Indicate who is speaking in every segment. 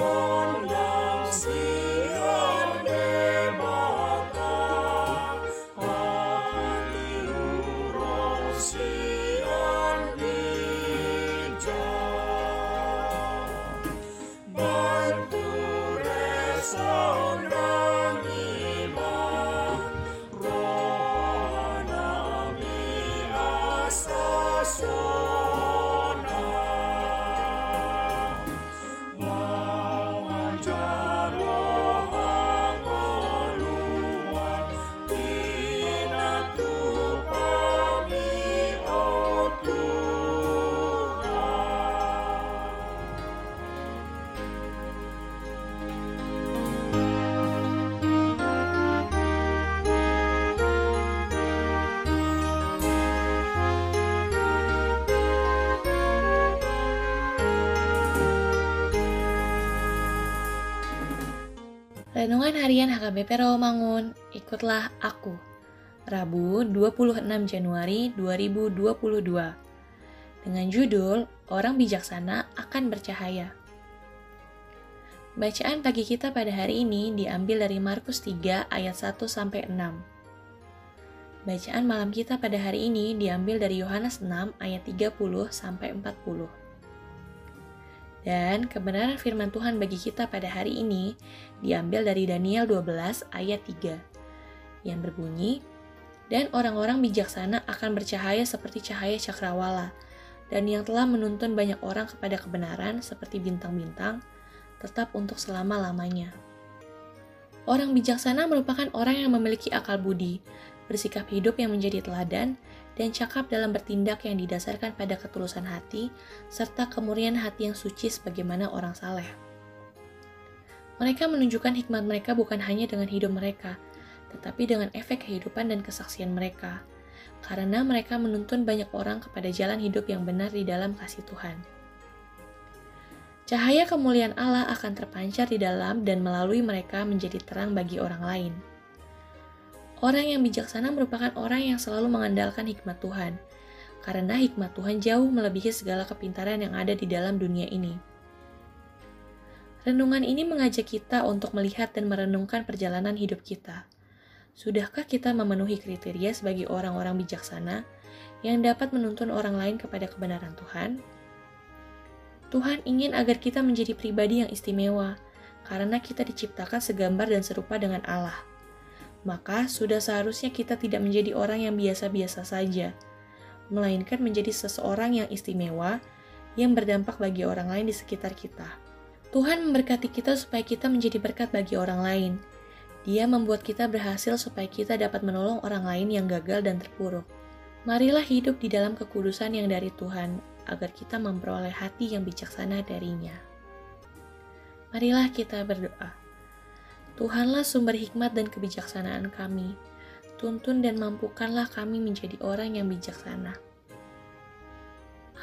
Speaker 1: sola.
Speaker 2: Renungan Harian HKBP Rawamangun, ikutlah aku. Rabu 26 Januari 2022. Dengan judul Orang Bijaksana Akan Bercahaya. Bacaan pagi kita pada hari ini diambil dari Markus 3 ayat 1 sampai 6. Bacaan malam kita pada hari ini diambil dari Yohanes 6 ayat 30 sampai 40. Dan kebenaran firman Tuhan bagi kita pada hari ini diambil dari Daniel 12 ayat 3 yang berbunyi, Dan orang-orang bijaksana akan bercahaya seperti cahaya cakrawala, dan yang telah menuntun banyak orang kepada kebenaran seperti bintang-bintang, tetap untuk selama-lamanya. Orang bijaksana merupakan orang yang memiliki akal budi, bersikap hidup yang menjadi teladan, dan cakap dalam bertindak yang didasarkan pada ketulusan hati, serta kemurnian hati yang suci sebagaimana orang saleh. Mereka menunjukkan hikmat mereka bukan hanya dengan hidup mereka, tetapi dengan efek kehidupan dan kesaksian mereka, karena mereka menuntun banyak orang kepada jalan hidup yang benar di dalam kasih Tuhan. Cahaya kemuliaan Allah akan terpancar di dalam dan melalui mereka menjadi terang bagi orang lain. Orang yang bijaksana merupakan orang yang selalu mengandalkan hikmat Tuhan, karena hikmat Tuhan jauh melebihi segala kepintaran yang ada di dalam dunia ini. Renungan ini mengajak kita untuk melihat dan merenungkan perjalanan hidup kita. Sudahkah kita memenuhi kriteria sebagai orang-orang bijaksana yang dapat menuntun orang lain kepada kebenaran Tuhan? Tuhan ingin agar kita menjadi pribadi yang istimewa, karena kita diciptakan segambar dan serupa dengan Allah. Maka sudah seharusnya kita tidak menjadi orang yang biasa-biasa saja, melainkan menjadi seseorang yang istimewa yang berdampak bagi orang lain di sekitar kita. Tuhan memberkati kita supaya kita menjadi berkat bagi orang lain. Dia membuat kita berhasil supaya kita dapat menolong orang lain yang gagal dan terpuruk. Marilah hidup di dalam kekudusan yang dari Tuhan, agar kita memperoleh hati yang bijaksana darinya. Marilah kita berdoa. Tuhanlah sumber hikmat dan kebijaksanaan kami. Tuntun dan mampukanlah kami menjadi orang yang bijaksana.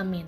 Speaker 2: Amin.